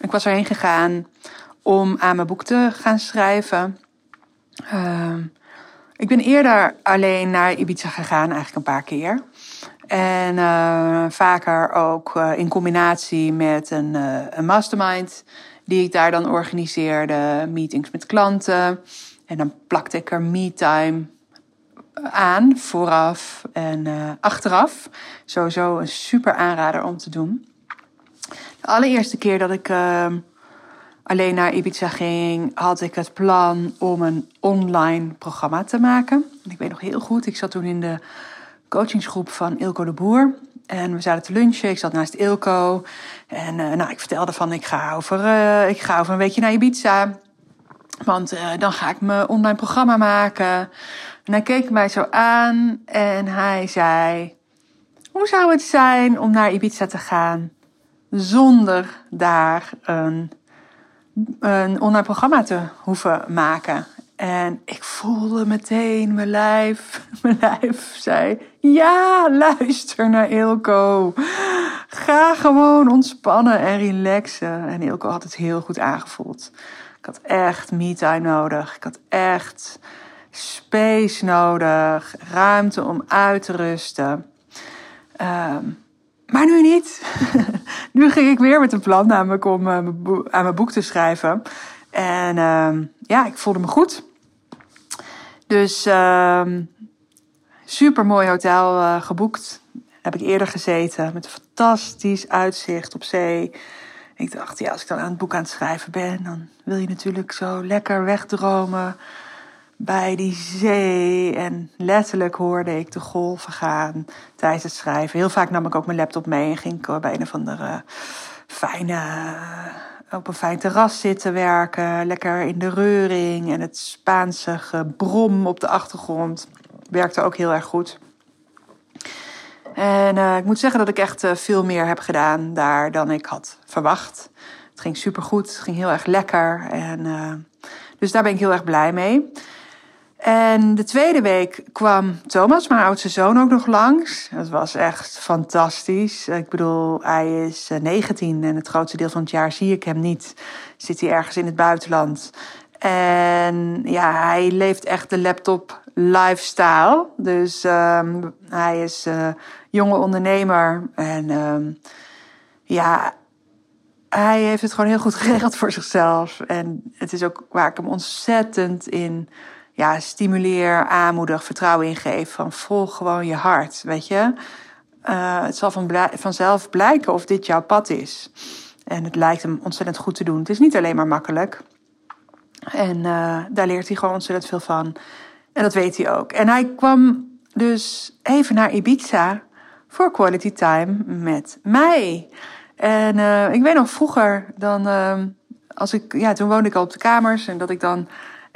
Ik was erheen gegaan om aan mijn boek te gaan schrijven. Ehm, ik ben eerder alleen naar Ibiza gegaan, eigenlijk een paar keer. En uh, vaker ook uh, in combinatie met een, uh, een mastermind, die ik daar dan organiseerde, meetings met klanten. En dan plakte ik er me-time aan, vooraf en achteraf. Sowieso een super aanrader om te doen. De allereerste keer dat ik ehm, alleen naar Ibiza ging, had ik het plan om een online programma te maken. En ik weet nog heel goed, ik zat toen in de coachingsgroep van Ilko de Boer. En we zaten te lunchen, ik zat naast Ilko. En uh, nou, ik vertelde van, ik ga over, uh, ik ga over een weekje naar Ibiza. Want uh, dan ga ik mijn online programma maken. En hij keek mij zo aan en hij zei... Hoe zou het zijn om naar Ibiza te gaan zonder daar een een online programma te hoeven maken. En ik voelde meteen mijn lijf, mijn lijf zei, ja, luister naar Ilko. Ga gewoon ontspannen en relaxen. En Ilko had het heel goed aangevoeld. Ik had echt me-time nodig. Ik had echt space nodig. Ruimte om uit te rusten. Um, maar nu niet. nu ging ik weer met een plan namelijk om uh, aan mijn boek te schrijven. En uh, ja, ik voelde me goed. Dus uh, super mooi hotel uh, geboekt. Heb ik eerder gezeten met een fantastisch uitzicht op zee. Ik dacht, ja, als ik dan aan het boek aan het schrijven ben, dan wil je natuurlijk zo lekker wegdromen bij die zee. En letterlijk hoorde ik de golven gaan tijdens het schrijven. Heel vaak nam ik ook mijn laptop mee en ging ik bij een of andere fijne, eh, op een fijn terras zitten werken. Lekker in de reuring en het Spaanse gebrom op de achtergrond. Werkte ook heel erg goed. En uh, ik moet zeggen dat ik echt uh, veel meer heb gedaan daar dan ik had verwacht. Het ging supergoed, het ging heel erg lekker. En, uh, dus daar ben ik heel erg blij mee. En de tweede week kwam Thomas, mijn oudste zoon, ook nog langs. Dat was echt fantastisch. Ik bedoel, hij is 19 en het grootste deel van het jaar zie ik hem niet. Zit hij ergens in het buitenland. En ja, hij leeft echt de laptop lifestyle. Dus um, hij is uh, jonge ondernemer. En um, ja, hij heeft het gewoon heel goed geregeld voor zichzelf. En het is ook waar ik hem ontzettend in stimuleer, aanmoedig, vertrouwen ingeef. Van volg gewoon je hart, weet je. Uh, het zal van vanzelf blijken of dit jouw pad is. En het lijkt hem ontzettend goed te doen. Het is niet alleen maar makkelijk. En uh, daar leert hij gewoon ontzettend veel van. En dat weet hij ook. En hij kwam dus even naar Ibiza voor quality time met mij. En uh, ik weet nog vroeger, dan, als ik, ja, toen woonde ik al op de kamers en dat ik dan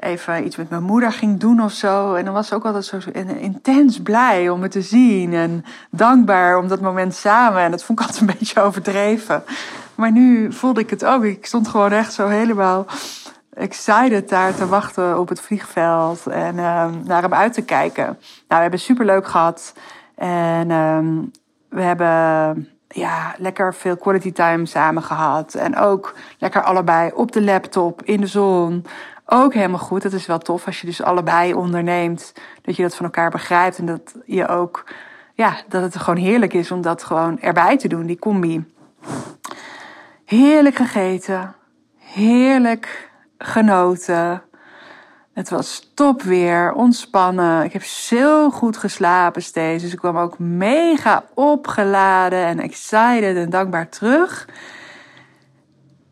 even iets met mijn moeder ging doen of zo. En dan was ze ook altijd zo intens blij om me te zien. En dankbaar om dat moment samen. En dat vond ik altijd een beetje overdreven. Maar nu voelde ik het ook. Ik stond gewoon echt zo helemaal excited daar te wachten op het vliegveld. En uh, naar hem uit te kijken. Nou, we hebben super leuk gehad. En uh, we hebben ja, lekker veel quality time samen gehad. En ook lekker allebei op de laptop in de zon ook helemaal goed. Dat is wel tof als je dus allebei onderneemt. Dat je dat van elkaar begrijpt. En dat je ook, ja, dat het gewoon heerlijk is om dat gewoon erbij te doen, die combi. Heerlijk gegeten. Heerlijk genoten. Het was top weer, ontspannen. Ik heb zo goed geslapen steeds. Dus ik kwam ook mega opgeladen en excited en dankbaar terug.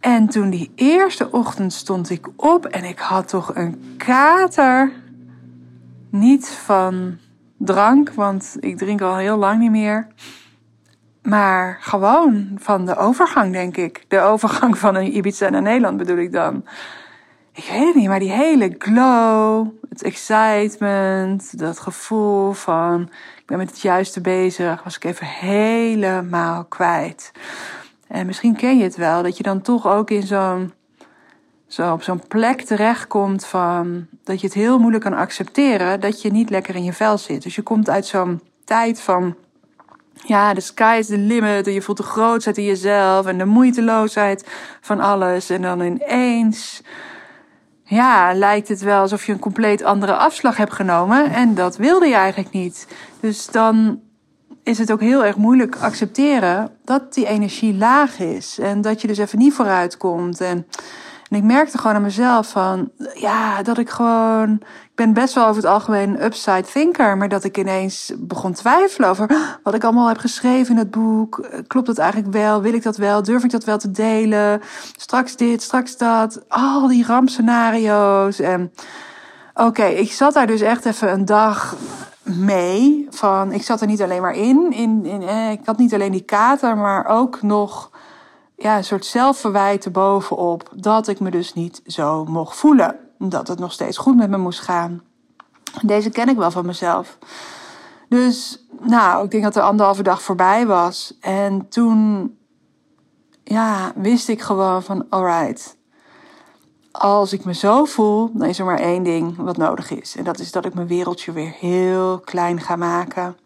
En toen die eerste ochtend stond ik op en ik had toch een kater. Niet van drank, want ik drink al heel lang niet meer. maar gewoon van de overgang, denk ik. De overgang van een Ibiza naar Nederland bedoel ik dan. Ik weet het niet, maar die hele glow, het excitement, dat gevoel van ik ben met het juiste bezig, was ik even helemaal kwijt. En misschien ken je het wel, dat je dan toch ook in zo'n zo op zo'n plek terechtkomt van dat je het heel moeilijk kan accepteren dat je niet lekker in je vel zit. Dus je komt uit zo'n tijd van ja, de sky is the limit en je voelt de grootheid in jezelf en de moeiteloosheid van alles. En dan ineens, ja, lijkt het wel alsof je een compleet andere afslag hebt genomen en dat wilde je eigenlijk niet. Dus dan is het ook heel erg moeilijk accepteren dat die energie laag is en dat je dus even niet vooruit komt. En en ik merkte gewoon aan mezelf van, ja, dat ik gewoon, ben best wel over het algemeen een upside thinker, maar dat ik ineens begon twijfelen over wat ik allemaal heb geschreven in het boek. Klopt dat eigenlijk wel? Wil ik dat wel? Durf ik dat wel te delen? Straks dit, straks dat. Al die rampscenario's. En oké, ik zat daar dus echt even een dag mee. Van, ik zat er niet alleen maar in. in, in eh, ik had niet alleen die kater, maar ook nog ja, een soort zelfverwijten bovenop dat ik me dus niet zo mocht voelen. Dat het nog steeds goed met me moest gaan. Deze ken ik wel van mezelf. Dus, nou, ik denk dat de anderhalve dag voorbij was. En toen, ja, wist ik gewoon van, alright. Als ik me zo voel, dan is er maar één ding wat nodig is. En dat is dat ik mijn wereldje weer heel klein ga maken.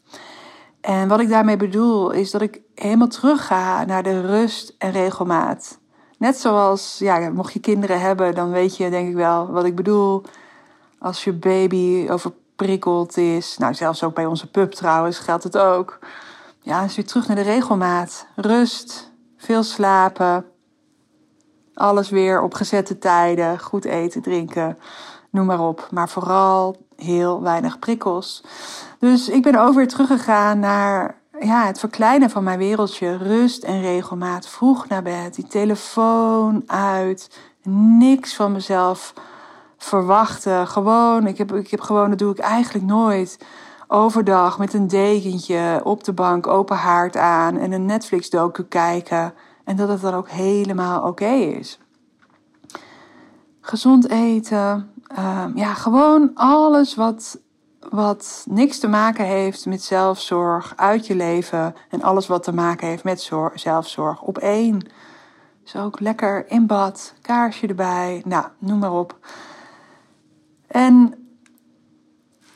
En wat ik daarmee bedoel, is dat ik helemaal terug ga naar de rust en regelmaat. Net zoals, ja, mocht je kinderen hebben, dan weet je denk ik wel wat ik bedoel. Als je baby overprikkeld is, nou zelfs ook bij onze pup trouwens geldt het ook. Ja, is weer terug naar de regelmaat. Rust, veel slapen, alles weer op gezette tijden, goed eten, drinken, noem maar op. Maar vooral heel weinig prikkels. Dus ik ben ook weer teruggegaan naar ja, het verkleinen van mijn wereldje. Rust en regelmaat. Vroeg naar bed. Die telefoon uit. Niks van mezelf verwachten. Gewoon, ik heb, ik heb gewoon, dat doe ik eigenlijk nooit. Overdag met een dekentje op de bank, open haard aan en een Netflix-docu kijken. En dat het dan ook helemaal oké is. Gezond eten. Ehm, ja, gewoon alles wat wat niks te maken heeft met zelfzorg uit je leven en alles wat te maken heeft met zelfzorg op één. Dus ook lekker in bad, kaarsje erbij, nou, noem maar op. En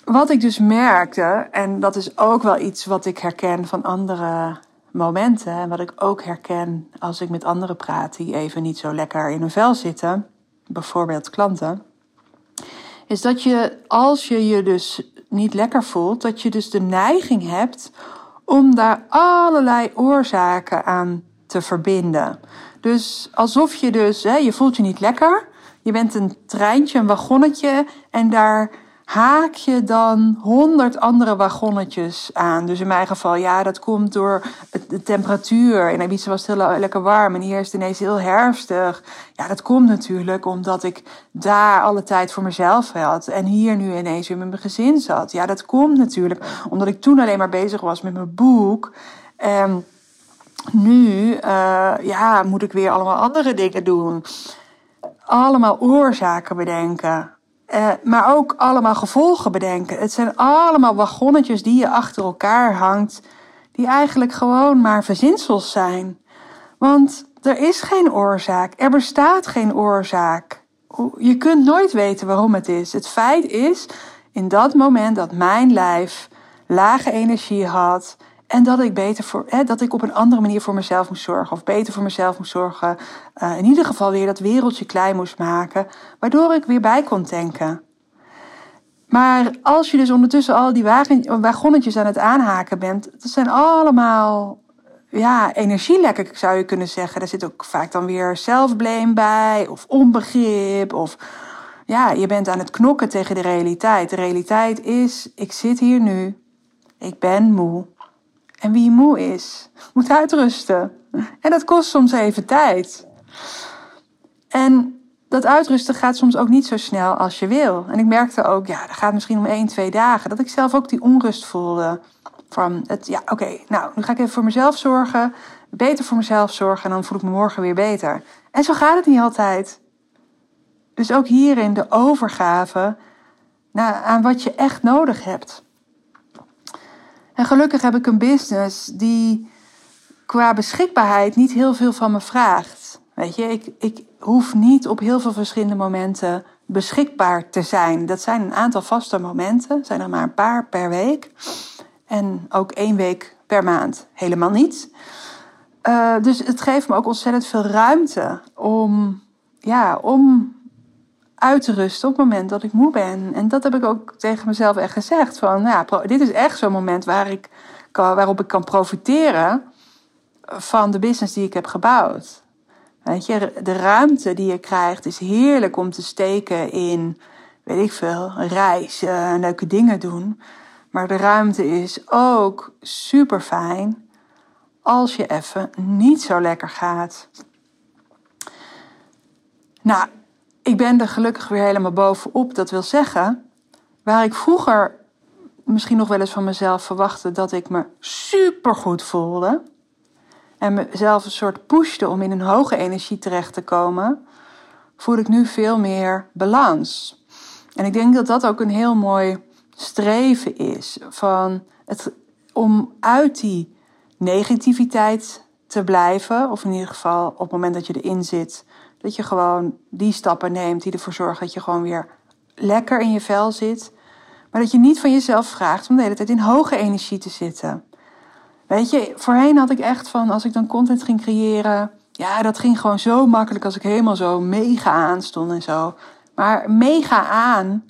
wat ik dus merkte, en dat is ook wel iets wat ik herken van andere momenten, en wat ik ook herken als ik met anderen praat die even niet zo lekker in hun vel zitten, bijvoorbeeld klanten, is dat je als je je dus niet lekker voelt, dat je dus de neiging hebt om daar allerlei oorzaken aan te verbinden. Dus alsof je dus, hè, je voelt je niet lekker, je bent een treintje, een wagonnetje en daar haak je dan honderd andere wagonnetjes aan. Dus in mijn geval, ja, dat komt door de temperatuur. In Ibiza was het heel lekker warm en hier is het ineens heel herfstig. Ja, dat komt natuurlijk omdat ik daar alle tijd voor mezelf had. En hier nu ineens weer met mijn gezin zat. Ja, dat komt natuurlijk omdat ik toen alleen maar bezig was met mijn boek. En nu, uh, ja, moet ik weer allemaal andere dingen doen. Allemaal oorzaken bedenken. Uh, maar ook allemaal gevolgen bedenken. Het zijn allemaal wagonnetjes die je achter elkaar hangt, die eigenlijk gewoon maar verzinsels zijn. Want er is geen oorzaak, er bestaat geen oorzaak. Je kunt nooit weten waarom het is. Het feit is, in dat moment dat mijn lijf lage energie had, en dat ik, beter voor, hè, dat ik op een andere manier voor mezelf moest zorgen. Of beter voor mezelf moest zorgen. Uh, in ieder geval weer dat wereldje klein moest maken. Waardoor ik weer bij kon denken. Maar als je dus ondertussen al die wagonnetjes aan het aanhaken bent. Dat zijn allemaal ja, energielekken zou je kunnen zeggen. Er zit ook vaak dan weer zelfblame bij. Of onbegrip. Of ja, je bent aan het knokken tegen de realiteit. De realiteit is, ik zit hier nu. Ik ben moe. En wie moe is, moet uitrusten. En dat kost soms even tijd. En dat uitrusten gaat soms ook niet zo snel als je wil. En ik merkte ook, ja, dat gaat misschien om één, twee dagen, dat ik zelf ook die onrust voelde. Van het, ja, oké, nou, nu ga ik even voor mezelf zorgen. Beter voor mezelf zorgen en dan voel ik me morgen weer beter. En zo gaat het niet altijd. Dus ook hierin de overgave naar, aan wat je echt nodig hebt. En gelukkig heb ik een business die qua beschikbaarheid niet heel veel van me vraagt. Weet je, ik, ik hoef niet op heel veel verschillende momenten beschikbaar te zijn. Dat zijn een aantal vaste momenten, zijn er maar een paar per week. En ook één week per maand helemaal niet. Uh, dus het geeft me ook ontzettend veel ruimte om, ja, om uit te rusten op het moment dat ik moe ben. En dat heb ik ook tegen mezelf echt gezegd. Van, ja, dit is echt zo'n moment waar ik, waarop ik kan profiteren van de business die ik heb gebouwd. Weet je, de ruimte die je krijgt is heerlijk om te steken in, weet ik veel, reizen, leuke dingen doen. Maar de ruimte is ook super fijn als je even niet zo lekker gaat. Nou, ik ben er gelukkig weer helemaal bovenop. Dat wil zeggen, waar ik vroeger misschien nog wel eens van mezelf verwachtte dat ik me super goed voelde. En mezelf een soort pushte om in een hoge energie terecht te komen, voel ik nu veel meer balans. En ik denk dat dat ook een heel mooi streven is. Van het, om uit die negativiteit te blijven, of in ieder geval op het moment dat je erin zit, dat je gewoon die stappen neemt die ervoor zorgen dat je gewoon weer lekker in je vel zit. Maar dat je niet van jezelf vraagt om de hele tijd in hoge energie te zitten. Weet je, voorheen had ik echt van als ik dan content ging creëren. Ja, dat ging gewoon zo makkelijk als ik helemaal zo mega aan stond en zo. Maar mega aan,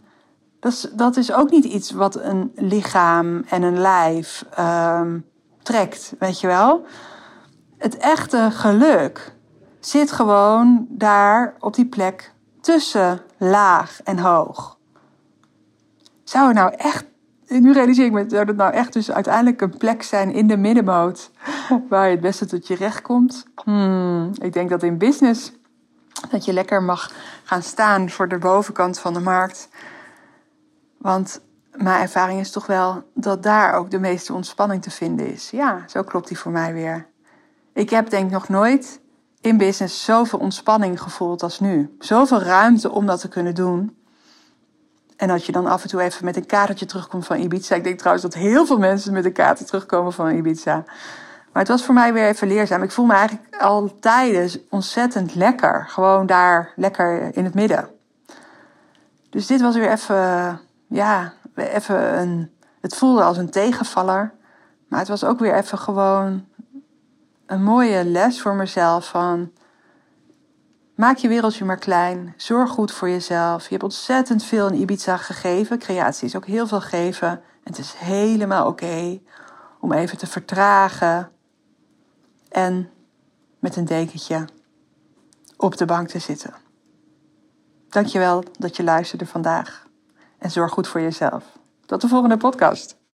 dat is, ook niet iets wat een lichaam en een lijf um, trekt, weet je wel. Het echte geluk zit gewoon daar op die plek tussen laag en hoog. Zou het nou echt, nu realiseer ik me, zou het nou echt dus uiteindelijk een plek zijn in de middenmoot waar je het beste tot je recht komt? Hmm, ik denk dat in business dat je lekker mag gaan staan voor de bovenkant van de markt. Want mijn ervaring is toch wel dat daar ook de meeste ontspanning te vinden is. Ja, zo klopt die voor mij weer. Ik heb denk nog nooit in business zoveel ontspanning gevoeld als nu. Zoveel ruimte om dat te kunnen doen. En dat je dan af en toe even met een kaartje terugkomt van Ibiza. Ik denk trouwens dat heel veel mensen met een kaartje terugkomen van Ibiza. Maar het was voor mij weer even leerzaam. Ik voel me eigenlijk al tijden ontzettend lekker. Gewoon daar lekker in het midden. Dus dit was weer even, ja, even een. Het voelde als een tegenvaller. Maar het was ook weer even gewoon een mooie les voor mezelf van maak je wereldje maar klein, zorg goed voor jezelf. Je hebt ontzettend veel in Ibiza gegeven. Creatie is ook heel veel geven. En het is helemaal oké om even te vertragen en met een dekentje op de bank te zitten. Dankjewel dat je luisterde vandaag en zorg goed voor jezelf. Tot de volgende podcast.